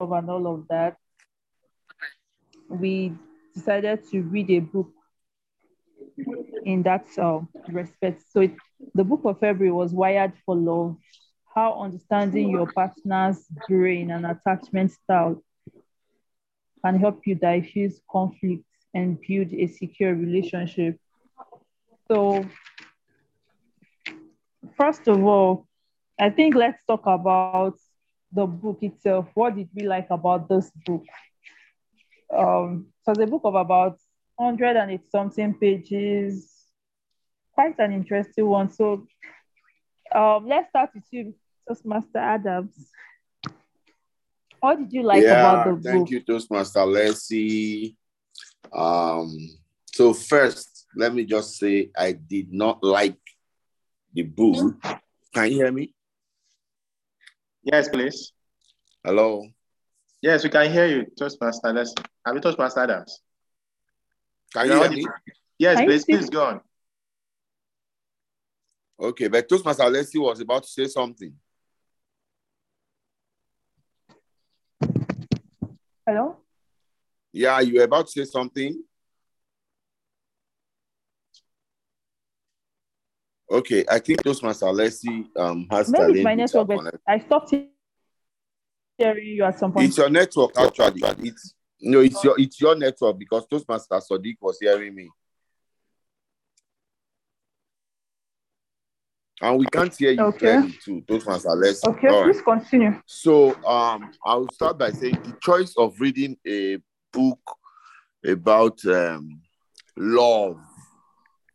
and all of that, we decided to read a book in that uh, respect. So it, the book of February was Wired for Love, how understanding your partner's brain and attachment style can help you diffuse conflict and build a secure relationship. So first of all, I think let's talk about the book itself. What did we like about this book? Um, so it's a book of about hundred 108 something pages, quite an interesting one. So um, let's start with you, Toastmaster Adams. What did you like yeah, about the book? Thank you, Toastmaster Leslie. Um, so first, let me just say I did not like the book. Can you hear me? Yes, please. Hello. Yes, we can hear you, Toastmaster Leslie. Have you Toastmaster Adams? Can you hear me? Yes, Can please, please go on. Okay, but Toastmaster Leslie was about to say something. Hello? Yeah, you were about to say something. Okay, I think Toastmaster Leslie um has Maybe it's my challenge with her network, but. I stopped hearing you at some point. It's your network actually. It's no, it's your it's your network because Toastmaster Sadiq was hearing me. And we can't hear you Okay. clearly too, Toastmaster Leslie. Okay, right. please continue. So um, I'll start by saying the choice of reading a book about um, love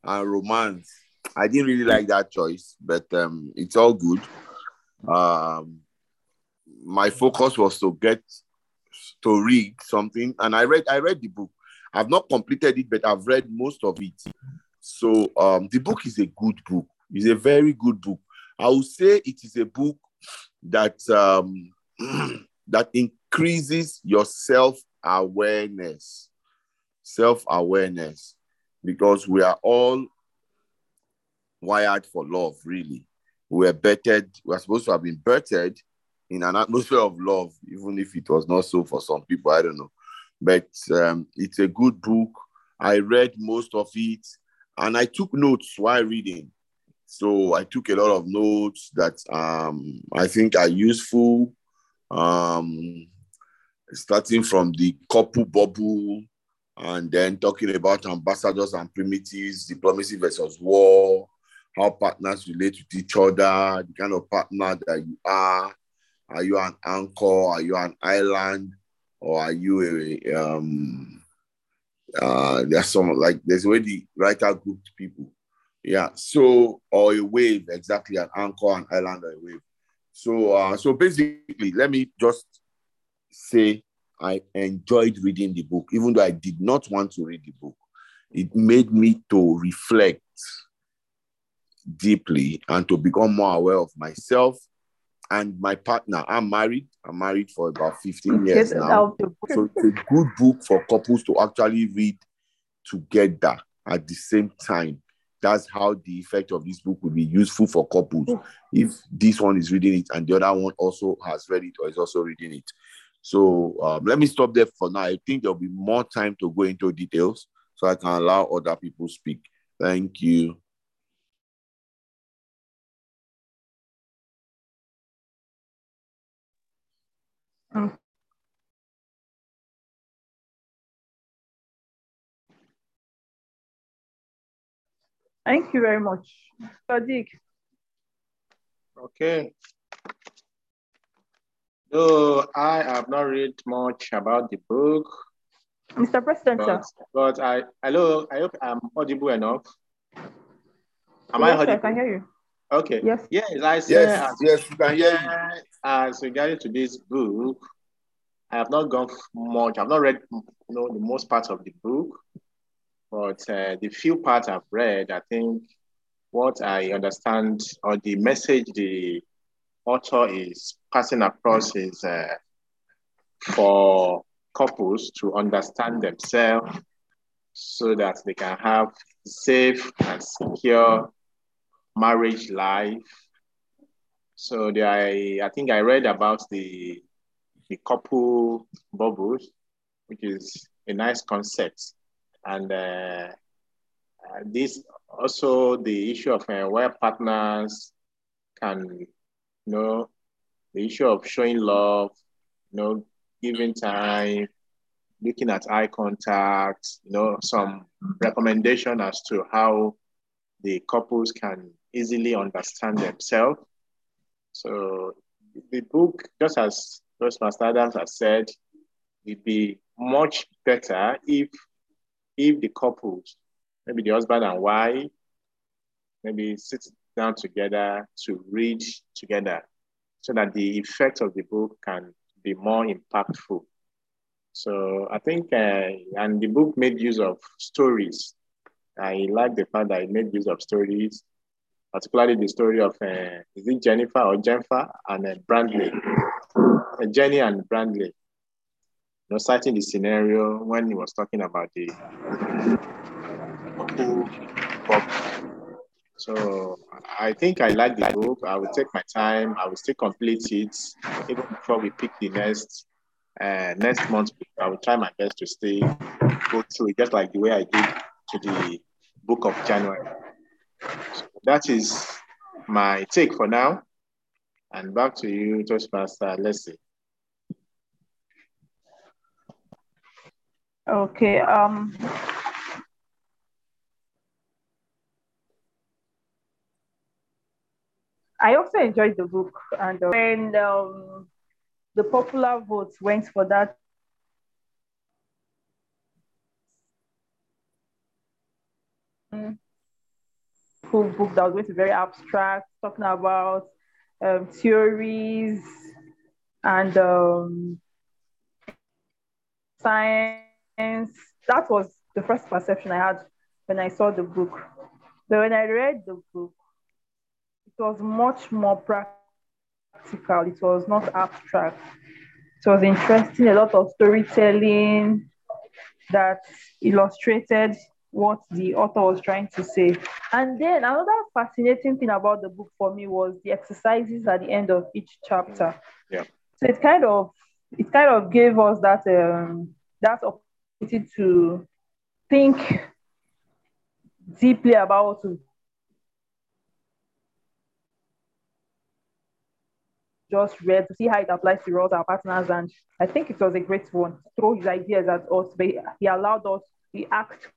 and romance. I didn't really like that choice, but um, it's all good. Um, my focus was to get to read something, and I read. I read the book. I've not completed it, but I've read most of it. So um, the book is a good book. It's a very good book. I would say it is a book that um, that increases your self awareness, self awareness, because we are all wired for love. Really, we were bettered. We are supposed to have been bettered in an atmosphere of love, even if it was not so for some people. I don't know, but um, it's a good book. I read most of it, and I took notes while reading. So I took a lot of notes that um, I think are useful, um, starting from the couple bubble and then talking about ambassadors and primitives, diplomacy versus war, how partners relate with each other, the kind of partner that you are. Are you an anchor? Are you an island? Or are you a, um, uh, there's some, like, there's already writer grouped people. Yeah. So, or a wave, exactly, an anchor, an island, or a wave. So, uh, so basically, let me just say I enjoyed reading the book, even though I did not want to read the book. It made me to reflect deeply and to become more aware of myself and my partner. I'm married. I'm married for about 15 years now. out the book. So it's a good book for couples to actually read together at the same time. That's how the effect of this book will be useful for couples. If this one is reading it and the other one also has read it or is also reading it. So um, let me stop there for now. I think there'll be more time to go into details so I can allow other people speak. Thank you. Oh. Thank you very much. Sadiq. Okay. Though I have not read much about the book, Mr. President, but, but I hello, I hope I'm audible enough. Am I yes, I audible? can hear you. Okay. Yes. Yes, I say Yes, yes, you can hear you. as regarding to this book, I have not gone much. I've not read you know the most parts of the book, but uh, the few parts I've read, I think what I understand or the message the author is passing across is uh, for couples to understand themselves so that they can have safe and secure marriage life. So I, I think I read about the the couple bubbles, which is a nice concept. And uh, uh, this also the issue of uh, where partners can, you know, the issue of showing love, you know, giving time, looking at eye contact, you know, some recommendation as to how the couples can easily understand themselves. So the book, just as Master Adams has said, it'd be much better if if the couples, maybe the husband and wife, maybe sit down together to read together so that the effect of the book can be more impactful. So I think, uh, and the book made use of stories. I like the fact that it made use of stories, particularly the story of, uh, is it Jennifer or Jennifer and uh, Brandley? Uh, Jenny and Brandley. You know, citing the scenario when he was talking about the so I think I like the book. I will take my time. I will still complete it even before we pick the next uh, next month. I will try my best to stay go through it just like the way I did to the book of January. That is my take for now. And back to you, Toastmaster Leslie. Okay. Um, I also enjoyed the book, and uh, when um, the popular vote went for that book that was going to be very abstract, talking about um, theories and um, science. That was the first perception I had when I saw the book. But when I read the book, it was much more practical. It was not abstract. It was interesting, a lot of storytelling that illustrated what the author was trying to say. And then another fascinating thing about the book for me was the exercises at the end of each chapter. Yeah. So it kind of it kind of gave us that um that opportunity to think deeply about just read to see how it applies to all our partners. And I think it was a great one. To throw his ideas at us, but he allowed us, he asked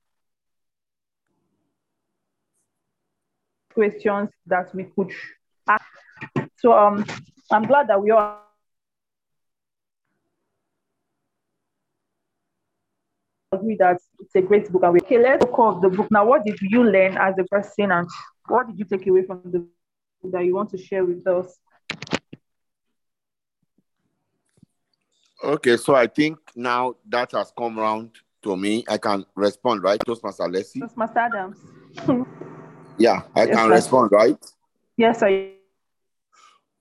questions that we could ask. So um, I'm glad that we all agree that it's a great book. And we okay, let's talk of the book. Now, what did you learn as a person and what did you take away from the book that you want to share with us? Okay, so I think now that has come around to me, I can respond, right? Toastmaster Leslie? Toastmaster Adams. yeah, I Yes, can sir. respond, right? yes, I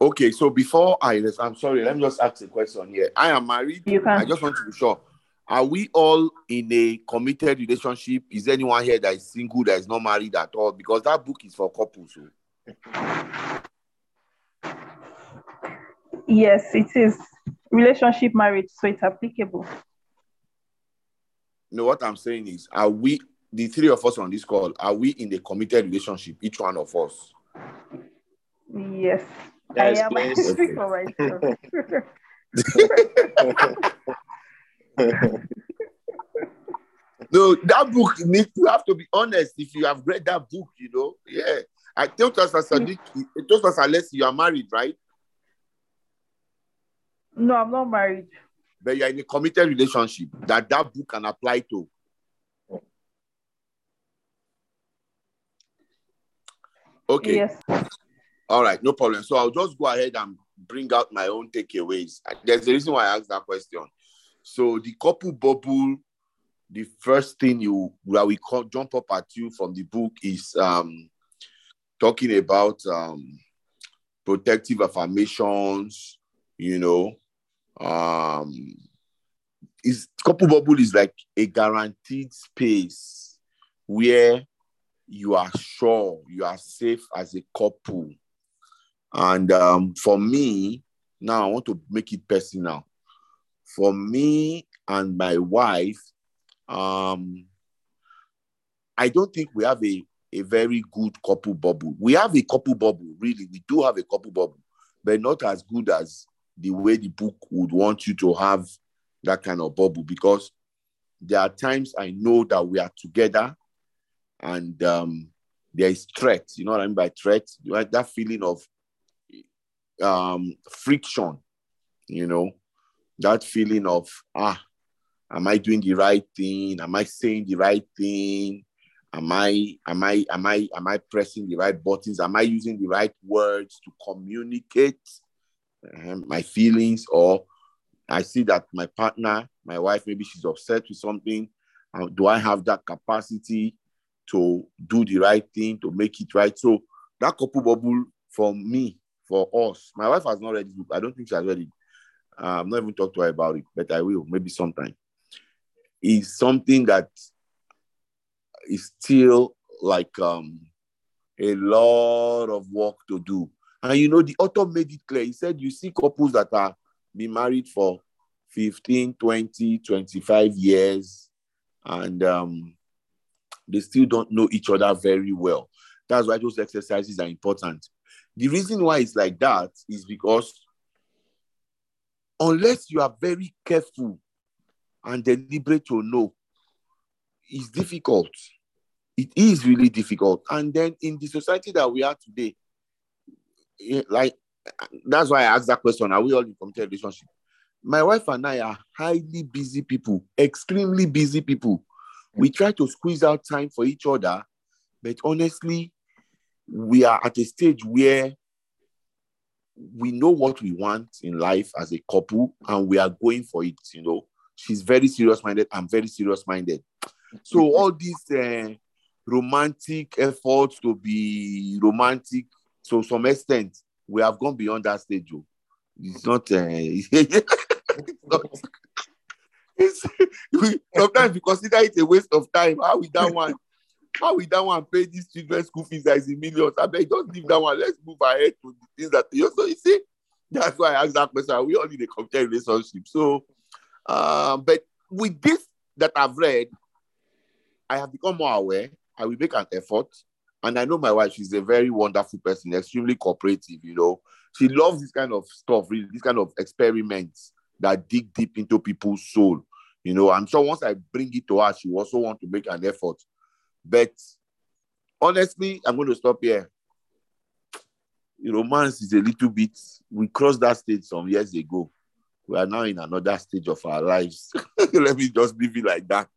Okay, so before I, res- I'm sorry, let me just ask a question here. I am married. you can. I just want to be sure. Are we all in a committed relationship? Is anyone here that is single that is not married at all? Because that book is for couples. oh. Yes, it is relationship marriage, so it's applicable. You know what I'm saying is, are we the three of us on this call? Are we in a committed relationship? Each one of us. Yes, Yes, I am. I please. speak for myself. No, that book needs to have to be honest. If you have read that book, you know, yeah. I told us as Sadiq, it told us unless you are married, right? no, I'm not married. But you're in a committed relationship that that book can apply to. Okay. Yes. All right, no problem. So I'll just go ahead and bring out my own takeaways. There's a reason why I asked that question. So the couple bubble, the first thing you where we call, jump up at you from the book is um talking about um protective affirmations, you know. Um is couple bubble is like a guaranteed space where you are sure you are safe as a couple. And um, for me, now I want to make it personal. for me and my wife, um, I don't think we have a, a very good couple bubble. We have a couple bubble, really. We do have a couple bubble, but not as good as the way the book would want you to have that kind of bubble because there are times I know that we are together and um, there is threat. You know what I mean by threat? Right? That feeling of um, friction, you know, that feeling of, ah, am I doing the right thing? Am I saying the right thing? Am I am I am I am I pressing the right buttons? Am I using the right words to communicate um, my feelings? Or I see that my partner, my wife, maybe she's upset with something. Uh, do I have that capacity to do the right thing to make it right? So that couple bubble for me, for us, my wife has not read it. I don't think she has read it. Uh, I'm not even talked to her about it, but I will maybe sometime. Is something that is still like um, a lot of work to do. And you know, the author made it clear. He said, You see couples that are been married for 15, 20, 25 years, and um, they still don't know each other very well. That's why those exercises are important. The reason why it's like that is because unless you are very careful and deliberate to know, it's difficult. It is really difficult. And then in the society that we are today, eh, like that's why I asked that question: Are we all in committed relationship? My wife and I are highly busy people, extremely busy people. We try to squeeze out time for each other, but honestly, we are at a stage where we know what we want in life as a couple and we are going for it you know. She's very serious minded i'm very serious minded so all these uh, romantic efforts to be romantic to some extent we have gone beyond that stage oh. it's not, uh, it's not sometimes we consider it a waste of time how we that one how we that one pay these children school fees that is in millions? I beg, just leave that one. Let's move ahead to the things that you so you see. That's why I asked that question. We all need a committed relationship. So, uh, but with this that I've read, I have become more aware. I will make an effort. And I know my wife, she's a very wonderful person, extremely cooperative, you know. She loves this kind of stuff, really, this kind of experiments that dig deep into people's soul. You know, I'm sure once I bring it to her, she also want to make an effort but honestly, I'm going to stop here. Romance is a little bit, we crossed that stage some years ago. We are now in another stage of our lives. Let me just leave it like that.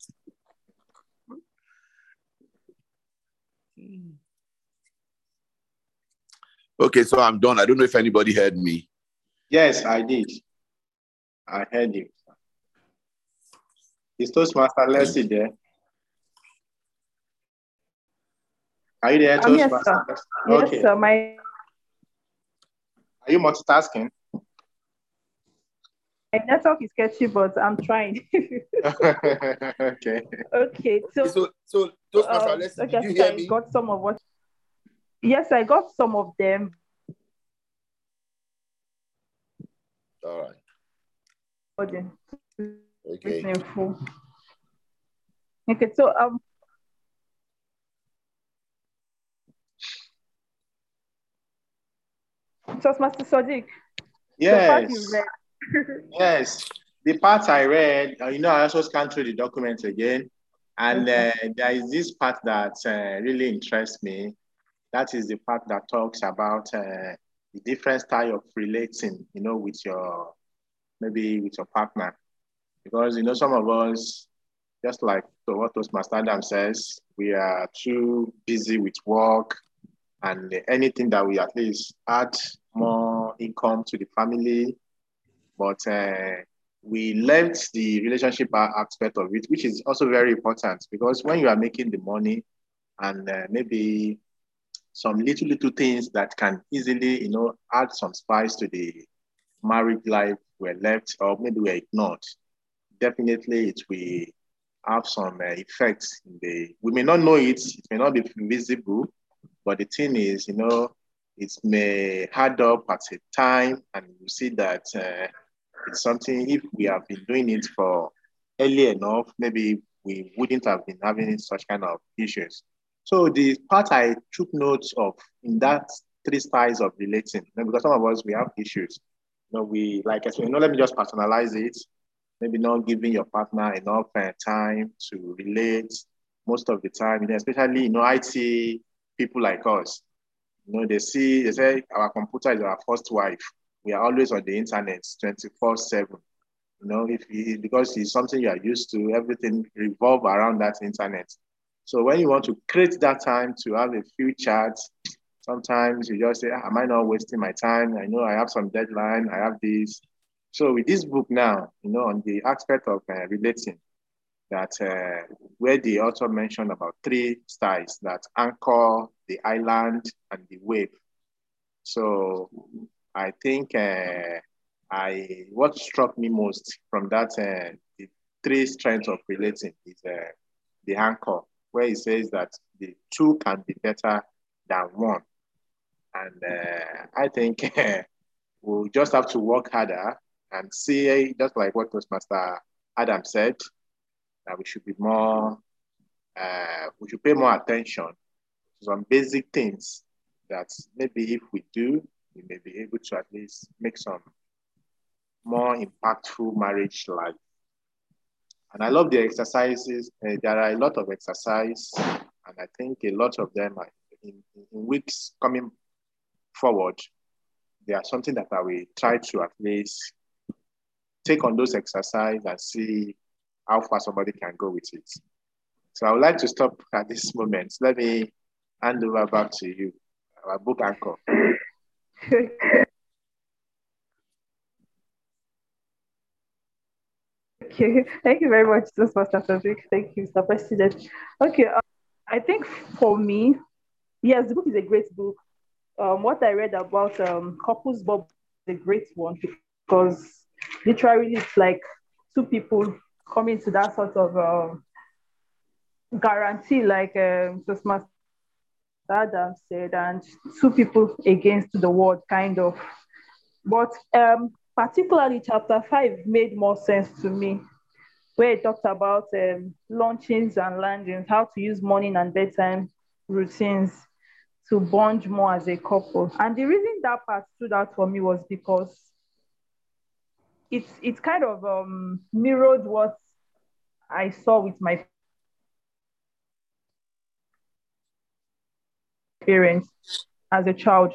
Okay, so I'm done. I don't know if anybody heard me. Yes, I did. I heard you. Is Toastmaster Leslie there? Are you there? Um, yes, sir. Okay. Yes, sir. My... Are you multitasking? My network is sketchy, but I'm trying. okay. Okay. So, so, so those uh, let's, okay, you hear I me? got some of what. Yes, I got some of them. All right. Okay. Okay. Okay. So, um, Master Sadiq. Yes. yes. The part I read, uh, you know, I also scanned through the document again. And uh, there is this part that uh, really interests me. That is the part that talks about uh, the different style of relating, you know, with your, maybe with your partner. Because, you know, some of us, just like so what Toastmaster Adam says, we are too busy with work and anything that we at least add more income to the family. But uh, we left the relationship aspect of it, which is also very important because when you are making the money and uh, maybe some little little things that can easily, you know, add some spice to the married life were left or maybe we were ignored. Definitely, it will have some uh, effects. In the we may not know it; it may not be visible, but the thing is, you know, it may add up at a time, and you see that uh, it's something, if we have been doing it for early enough, maybe we wouldn't have been having such kind of issues. So the part I took notes of in that three styles of relating, because some of us, we have issues. You know, we, like I said, you know, let me just personalize it. Maybe not giving your partner enough uh, time to relate most of the time, you know, especially, you know, IT people like us. You know, they see, they say our computer is our first wife. We are always on the internet 24 7. You know, if because it's something you are used to, everything revolve around that internet. So when you want to create that time to have a few chats, sometimes you just say, ah, am I not wasting my time? I know I have some deadline, I have this. So with this book now, you know, on the aspect of uh, relating, that uh, where the author mentioned about three styles, that anchor, the island, and the wave. So I think uh, I what struck me most from that uh, the three strengths of relating is uh, the anchor, where he says that the two can be better than one, and uh, I think we'll just have to work harder and see, just like what Toastmaster Adam said, that we should be more, uh, we should pay more attention to some basic things that maybe if we do, we may be able to at least make some more impactful marriage life. And I love the exercises. Uh, there are a lot of exercise, and I think a lot of them are in, in weeks coming forward. They are something that I will try to at least take on those exercises and see how far somebody can go with it. So I would like to stop at this moment. Let me hand over back to you, our book anchor. Okay, thank you very much, Pastor Frederick. Thank you, Mr. President. Okay, um, I think for me, yes, the book is a great book. Um, what I read about um, couples bubble is a great one because literally it's like two people coming to that sort of um, guarantee, like um, Master Adam said, and two people against the world, kind of. But um, particularly chapter five made more sense to me, where it talked about um, launchings and landings, how to use morning and bedtime routines to bond more as a couple. And the reason that part stood out for me was because it's it kind of um, mirrored what I saw with my parents as a child.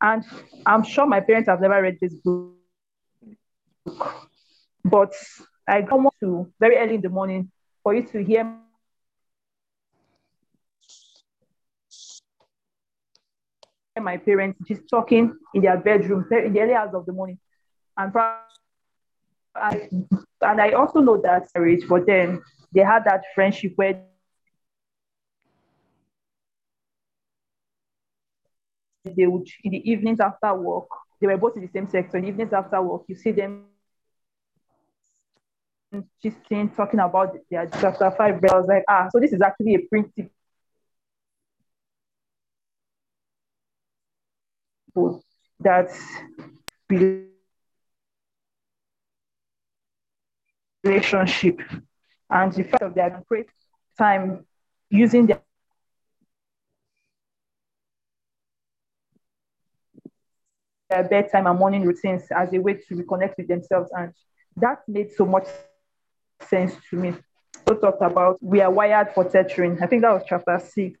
And I'm sure my parents have never read this book. But I come to very early in the morning for you to hear my parents just talking in their bedroom in the early hours of the morning. And I, and I also know that marriage, but then they had that friendship where they would in the evenings after work, they were both in the same sector. In the evenings after work, you see them just talking about their chapter five. I was like, ah, so this is actually a principle that relationship and the fact of their great time using their bedtime and morning routines as a way to reconnect with themselves. And that made so much sense to me. We talked about we are wired for tethering. I think that was chapter six.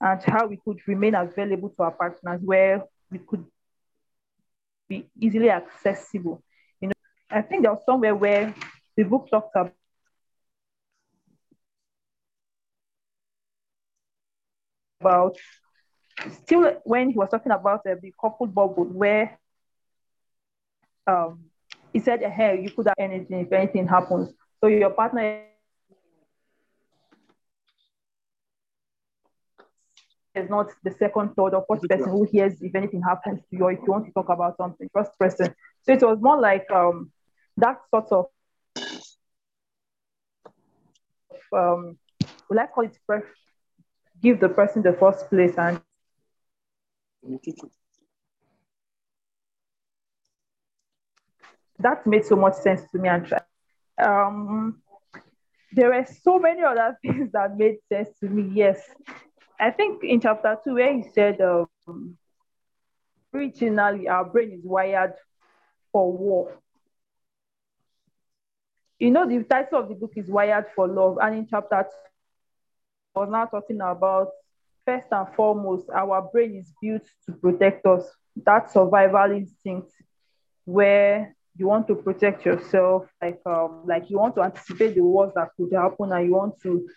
And how we could remain available to our partners where we could be easily accessible. You know, I think there was somewhere where the book talked about about still when he was talking about uh, the couple bubble where um he said hey you could have anything if anything happens so your partner is not the second, third, or fourth person who hears if anything happens to you or if you want to talk about something, first person. So it was more like um, that sort of, um, will I call it, give the person the first place and That made so much sense to me. And um, there were so many other things that made sense to me. Yes, I think in chapter two, where he said, um, originally our brain is wired for war. You know, the title of the book is Wired for Love, and in chapter two, was now talking about first and foremost, our brain is built to protect us. That survival instinct, where you want to protect yourself, like um, like you want to anticipate the worst that could happen, and you want to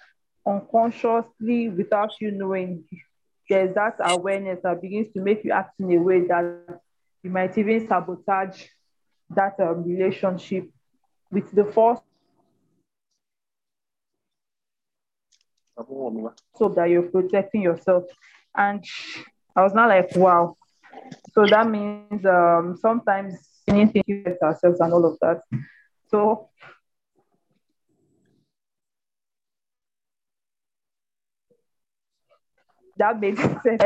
unconsciously, without you knowing, there's that awareness that begins to make you act in a way that you might even sabotage that um, relationship with the force so that you're protecting yourself. And I was not like, wow. So that means um, sometimes anything ourselves and all of that. So that makes sense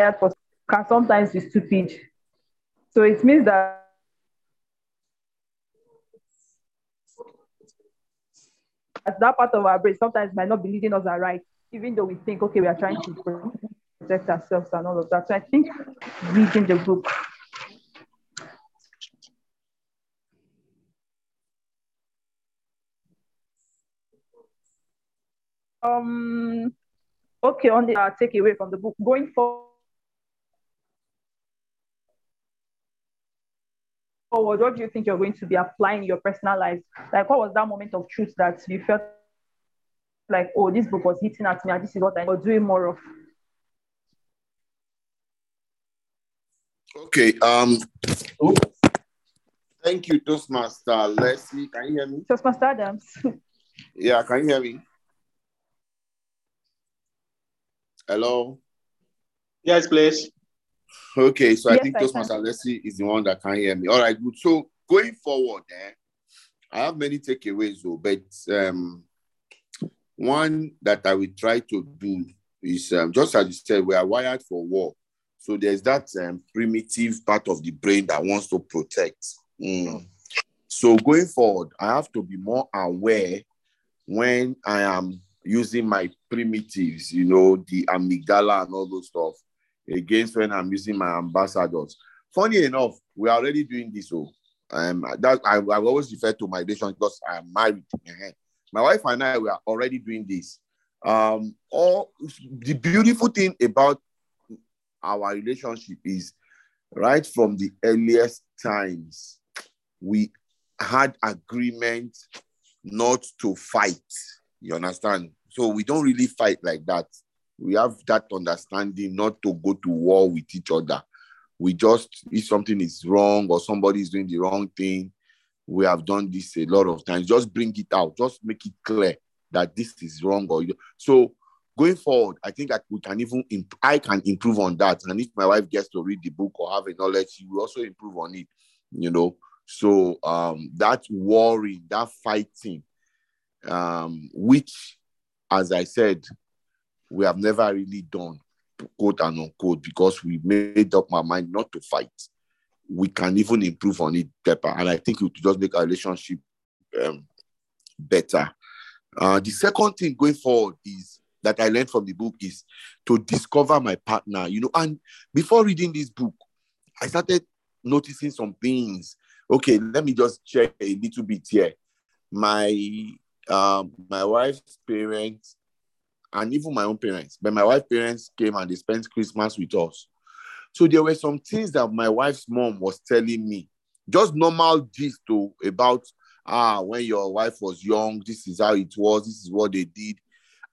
can sometimes be stupid. So it means that as that part of our brain sometimes might not be leading us right, even though we think, okay, we are trying to protect ourselves and all of that. So I think reading the book. Um, okay, on the uh, takeaway from the book, going forward, what do you think you're going to be applying in your personal life? Like, what was that moment of truth that you felt like, oh, this book was hitting at me, and this is what I'm doing more of? Okay. Um. Oops. Thank you, Toastmaster Leslie. Can you hear me? Toastmaster Adams. yeah, can you hear me? Hello. Yes, please. Okay, so I think I Toastmaster Leslie is the one that can hear me. All right, good. So going forward, eh, I have many takeaways, though, but um, one that I will try to do is um, just as you said, we are wired for war. So there's that um, primitive part of the brain that wants to protect. Mm. So going forward, I have to be more aware when I am using my primitives, you know, the amygdala and all those stuff, against when I'm using my ambassadors. Funny enough, we're already doing this. So um, that I, I always refer to my relationship because I'm married. Uh-huh. My wife and I we are already doing this. Um, all the beautiful thing about our relationship is right from the earliest times, we had agreement not to fight. You understand? So we don't really fight like that. We have that understanding not to go to war with each other. We just, if something is wrong or somebody is doing the wrong thing, we have done this a lot of times. Just bring it out. Just make it clear that this is wrong. Or so going forward, I think that we can even imp- I can improve on that. And if my wife gets to read the book or have a knowledge, she will also improve on it. You know, so um, that worry, that fighting, um, which, as I said, we have never really done, quote and unquote, because we made up my mind not to fight. We can even improve on it better, and I think it would just make our relationship um, better. Uh, the second thing going forward is that I learned from the book is to discover my partner. You know, and before reading this book, I started noticing some things. Okay, let me just check a little bit here. My um, my wife's parents and even my own parents. But my wife's parents came and they spent Christmas with us. So there were some things that my wife's mom was telling me, just normal gist to about ah when your wife was young, this is how it was, this is what they did.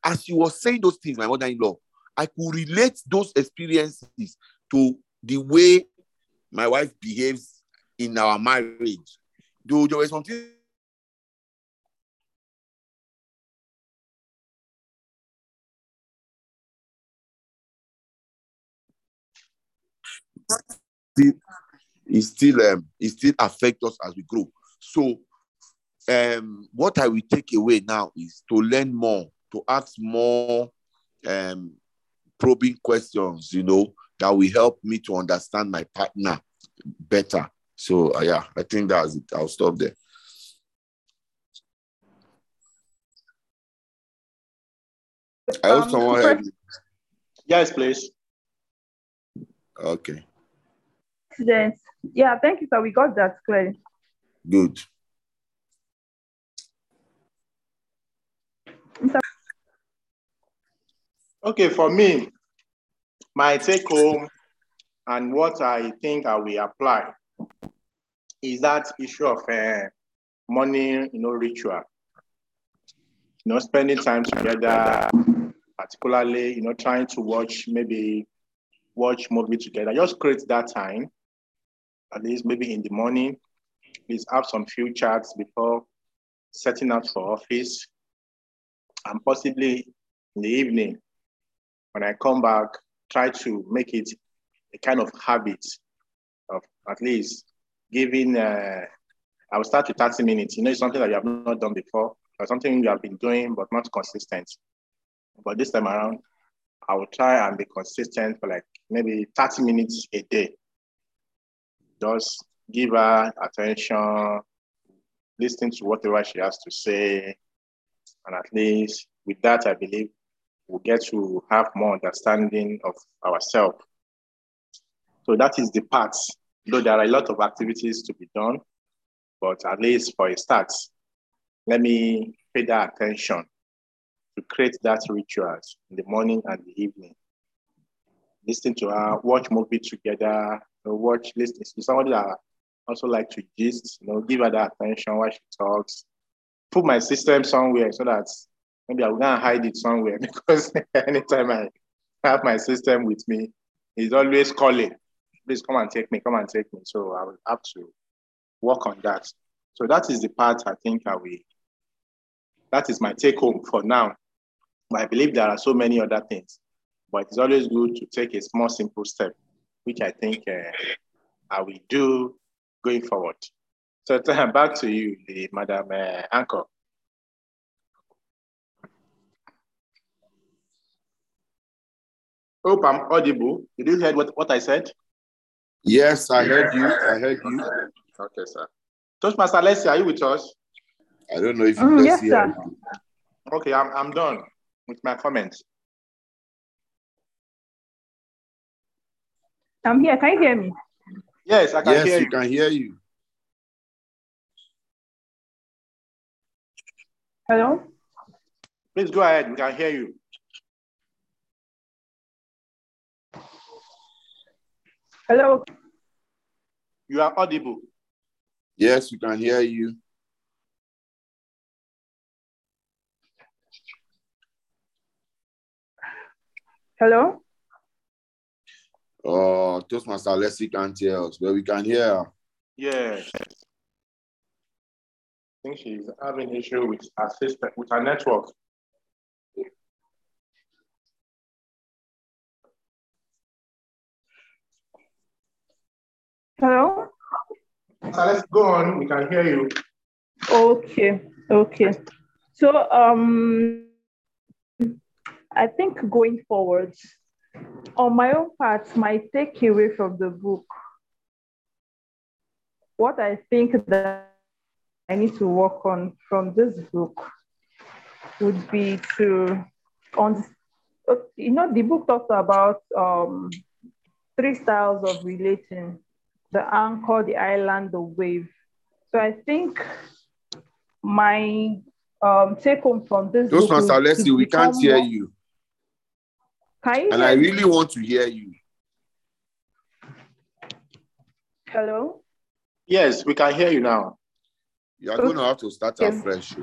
As she was saying those things, my mother-in-law, I could relate those experiences to the way my wife behaves in our marriage. Though there was something still it still um it still affect us as we grow. So um what I will take away now is to learn more, to ask more um probing questions, you know, that will help me to understand my partner better. So uh, yeah, I think that's it. I'll stop there. I hope Um, someone heard me. Yes, please. Okay, President. Yeah, thank you, sir. We got that clear. good. Okay, for me, my take home and what I think I will apply is that issue of uh, money, you know, ritual. You know, spending time together, particularly, you know, trying to watch maybe watch movie together. Just create that time, at least maybe in the morning. Please have some few chats before setting out for office, and possibly in the evening when I come back, try to make it a kind of habit of at least giving. Uh, I will start with 30 minutes. You know, it's something that you have not done before, or something you have been doing but not consistent. But this time around, I will try and be consistent for like maybe 30 minutes a day. Just give her attention, listen to whatever she has to say, and at least with that, I believe we'll get to have more understanding of ourselves. So that is the part. Though there are a lot of activities to be done, but at least for a start, let me pay that attention to create that rituals in the morning and the evening. Listen to her, watch movie together, you know, watch, listen to somebody that also like to gist, you know, give her that attention while she talks. Put my system somewhere so that maybe I'm gonna hide it somewhere because anytime I have my system with me, he's always calling. Please come and take me, come and take me. So I will have to work on that. So that is the part I think I will. That is my take home for now. But I believe there are so many other things. But it's always good to take a small, simple step, which I think uh, I will do going forward. So back to you, the Madam uh, Anchor. Hope I'm audible. Did you hear what, what I said? Yes, I heard you. I heard you. Okay, sir. Toastmaster Alessia, are you with us? I don't know if you Mm, can yes, see sir. her. Okay, I'm, I'm done with my comments. I'm here. Can you hear me? Yes, I can Yes, hear we you. can hear you. Hello? Please go ahead. We can hear you. Hello? You are audible. Yes, we can hear you. Hello? Oh, Toastmaster Leslie can't hear us, but we can hear Yeah. I think she's having issue with her system, with her network. Hello? So let's go on. We can hear you. Okay, okay. So um I think going forward, on my own part, my takeaway from the book, what I think that I need to work on from this book would be to on you know the book talks about um three styles of relating the anchor, the island, the wave. So I think my um, take home from this book Toastmaster would- Leslie, to we can't hear more- you. Can you And hear I me? really want to hear you. Hello? Yes, we can hear you now. You are going to have to start Okay. afresh.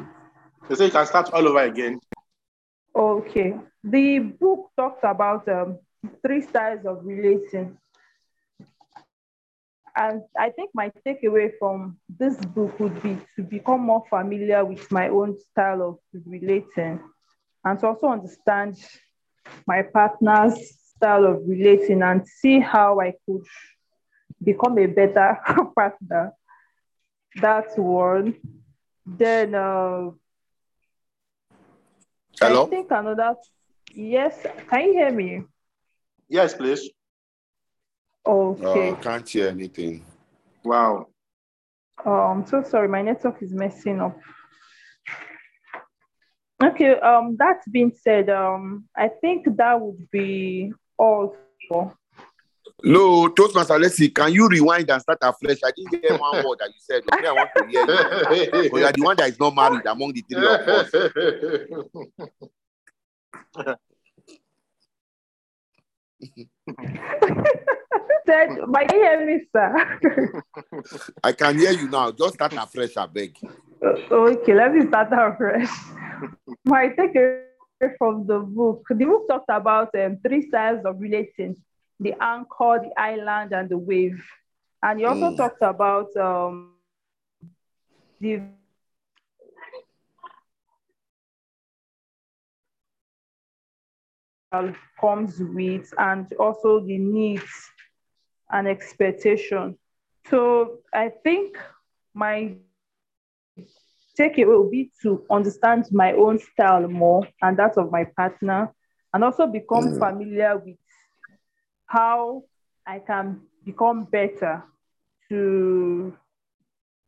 They say you can start all over again. Okay. The book talks about um, three styles of relating. And I think my takeaway from this book would be to become more familiar with my own style of relating and to also understand my partner's style of relating and see how I could become a better partner. That's one. Then uh, Hello? I think another. Yes, can you hear me? Yes, please. Okay. Uh, can't hear anything. Wow. Oh, I'm so sorry. My network is messing up. Okay. Um. That being said, um, I think that would be all for. No, Toastmaster, let's see. Can you rewind and start afresh? I didn't hear one word that you said. Okay, I want to hear you. But you are the one that is not married among the three of us. Said, my hear me, sir. I can hear you now. Just start afresh, I beg. okay, let me start afresh. My takeaway from the book. The book talked about um, three styles of relating: the anchor, the island, and the wave. And he also Mm. talked about um, the comes with and also the needs and expectation. So I think my takeaway will be to understand my own style more and that of my partner, and also become Mm. familiar with how I can become better to,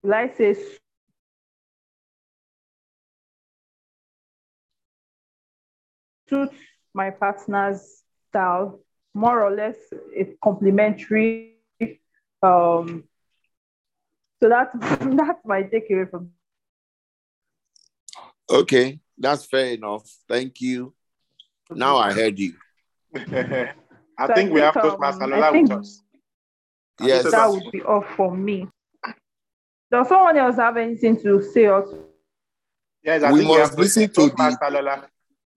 let's say, suit my partner's style, more or less a complementary. Um, so that that's my takeaway from Okay, that's fair enough. Thank you. Now I heard you. I So I think we have think, Toastmaster um, I Lola with us. I Yes. that would be all for me. Does someone else have anything to say? Or Yes, I We think we must have listen to the- Toastmaster Lola.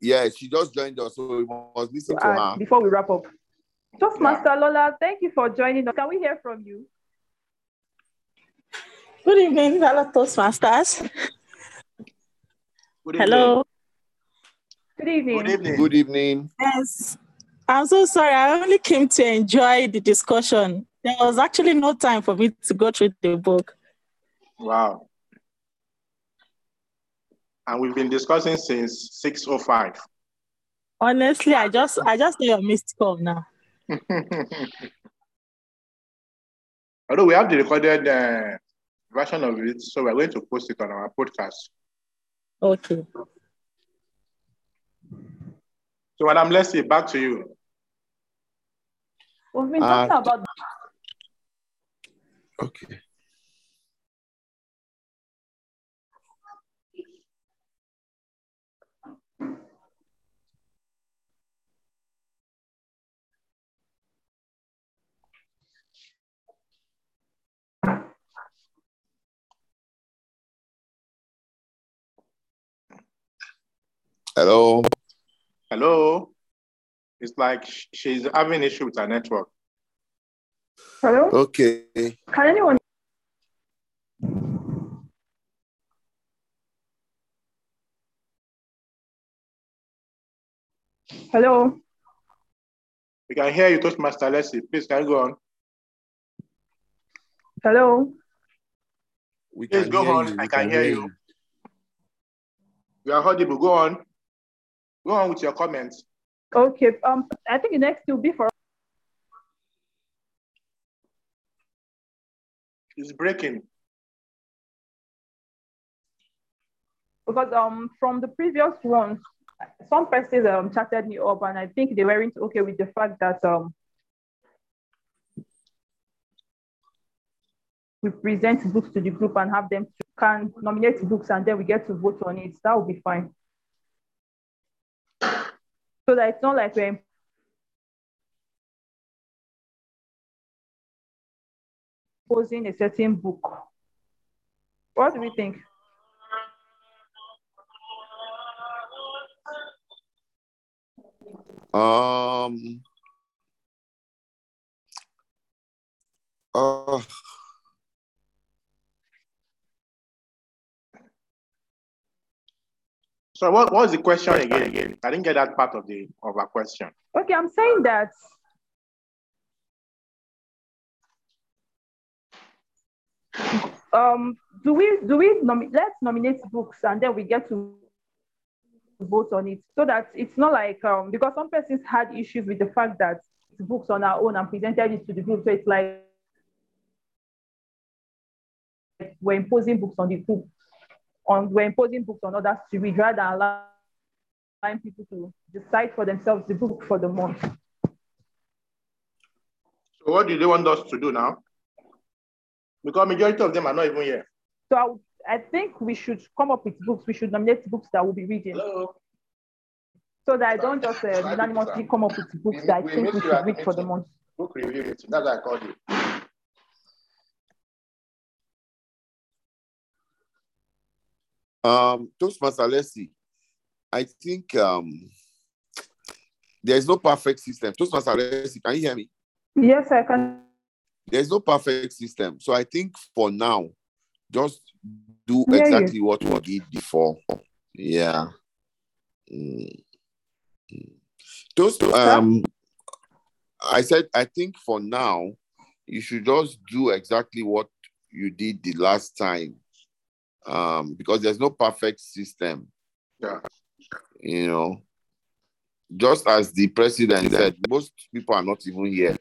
Yeah, she just joined us, so we must listen to uh, her. before we wrap up? Toastmaster Lola, thank you for joining us. Can we hear from you? Good evening, fellow Toastmasters. Good. Hello. Good evening. Good evening. Good evening. Yes. I'm so sorry. I only came to enjoy the discussion. There was actually no time for me to go through the book. Wow. And we've been discussing since 6.05. Honestly, I just I just saw your missed call now. Although we have the recorded uh, version of it, so we're going to post it on our podcast. Okay. So, Madam Leslie, back to you. We've been Uh, talking about Okay. Hello. Hello? It's like she's having issue with her network. hello. Okay. Can anyone? Hello. We can hear you, Toastmaster Leslie. Please, can you go on? Hello. We Yes, can go on. you. I We can hear you. You are audible. Go on. Go on with your comments. Okay. Um, I think the next will be for It's breaking. because um from the previous ones, some persons um chatted me up and I think they weren't okay with the fact that um we present books to the group and have them to can nominate books and then we get to vote on it. That would be fine. So that it's not like we're imposing a certain book. What do we think? Um. Uh, So what what was the question again? Again, I didn't get that part of the of our question. Okay, I'm saying that um do we do we nomi- let's nominate books and then we get to vote on it so that it's not like um because some persons had issues with the fact that books on our own and presented it to the group. So it's like we're imposing books on the group, on we're imposing books on others to read rather than allowing people to decide for themselves the book for the month. So what do they want us to do now? Because majority of them are not even here. So I, I think we should come up with books. We should nominate books that we'll be reading. Hello. So that I don't just uh, unanimously come up with books that I We- we think we missed you at should read for the month. Book review. That's what I called you. Um, Toastmaster, let's see. I think um, there's no perfect system. Toastmaster, let's see. Can you hear me? Yes, I can. There's no perfect system. So I think for now, just do Yeah, exactly what we did before. Yeah. Mm. Toast, um, I said, I think for now, you should just do exactly what you did the last time. Um, because there's no perfect system. Yeah. You know, just as the president said, most people are not even here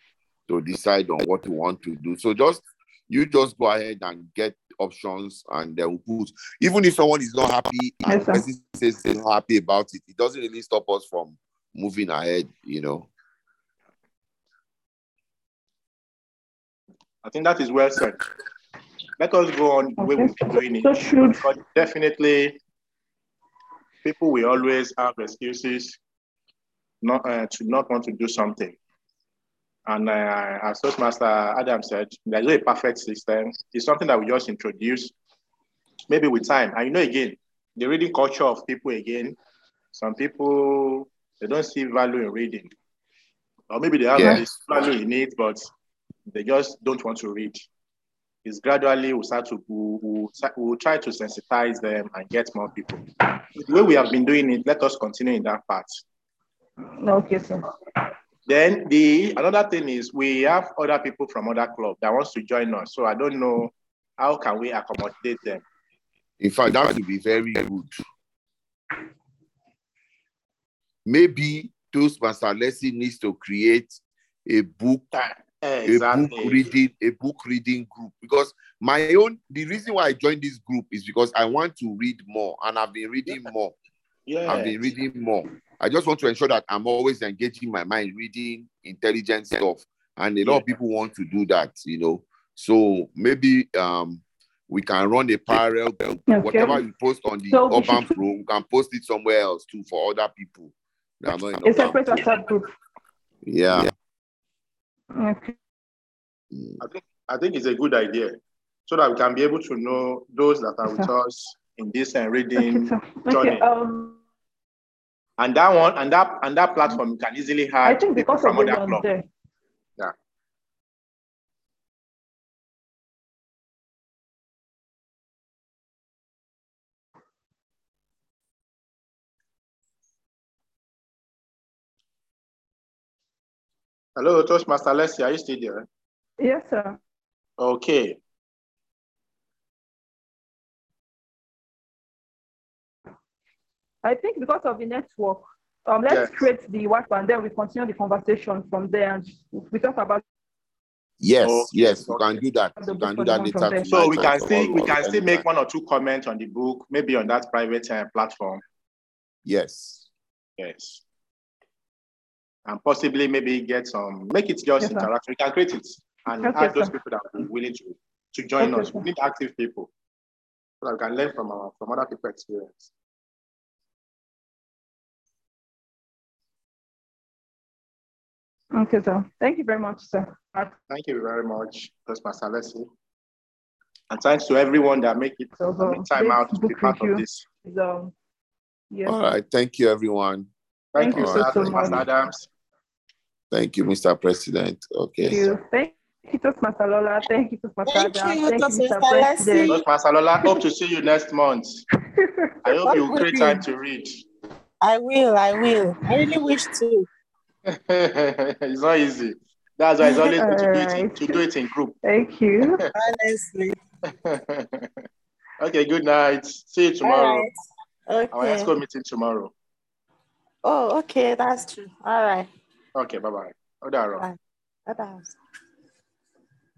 to decide on what you want to do. So just you just go ahead and get options and they will put even if someone is not happy Yes, the says they're not happy about it, it doesn't really stop us from moving ahead, you know. I think that is well said. Let us go on the way we've been doing it. So should But definitely, people will always have excuses not uh, to not want to do something. And uh, as Toastmaster Adam said, there's no perfect system. It's something that we just introduce, maybe with time. And you know, again, the reading culture of people again. Some people they don't see value in reading, or maybe they have Yeah. value in it, but they just don't want to read. It's gradually we'll start to we'll, we'll, we'll try to sensitize them and get more people. The way we have been doing it, let us continue in that part. okay, sir. Then the another thing is we have other people from other clubs that wants to join us. So I don't know how can we accommodate them. In fact, that would be very good. Maybe Toastmaster Leslie needs to create a book a book reading a book reading group because my own the reason why I joined this group is because I want to read more and I've been reading more. Yeah. I've been reading more. I just want to ensure that I'm always engaging my mind, reading intelligent stuff. And a lot of people want to do that, you know. So maybe um we can run a parallel group. Okay. Whatever you post on the So we urban should- pro, we can post it somewhere else too for other people. that are not in A separate Pro. WhatsApp group. Yeah. Okay. I think I think it's a good idea so that we can be able to know those that are with us in this uh, Okay, reading. sir. Johnny. Okay. Um, And that one and that and that platform you can easily have I think because of from the other one clubs. there. Hello, Toastmaster Leslie, are you still there? Yes, sir. Okay. I think because of the network, um, let's Yes. create the WhatsApp and then we continue the conversation from there. And we talk about Yes, Okay, yes, we can do that. The We can do that later month from tonight. So we can still we can or still make one or two comments on the book, maybe on that private uh, platform. Yes. Yes. And possibly maybe get some, make it just Yes, sir. interactive. We can create it and Okay, add those sir. people that are willing to, to join Okay, us. We need active people so that we can learn from our from other people's experience. okay, sir. Thank you very much, sir. Thank you very much, Toastmaster Leslie. And thanks to everyone that make it So, that uh, make time out to be part of this. is, um, yes, All right. Thank you, everyone. Thank, Thank you, you sir, so Toastmaster much. Adams. Thank you, Mr. President. Okay. thank you. Thank you, Toastmaster Lola. Thank you, Toastmaster Thank Adam. you, Thank you, Toastmaster Mr. President. Toastmaster Lola, hope to see you next month. I hope you create time to read. I will, I will. I really wish to. it's not easy. That's why it's always good to do it in, to do it in group. Thank you. Honestly. okay, good night. See you tomorrow. All right. Our Okay. EXCO meeting tomorrow. Oh, okay, that's true. All right. Okay, bye bye. Ó dàárọ̀. Bye. Bye bye.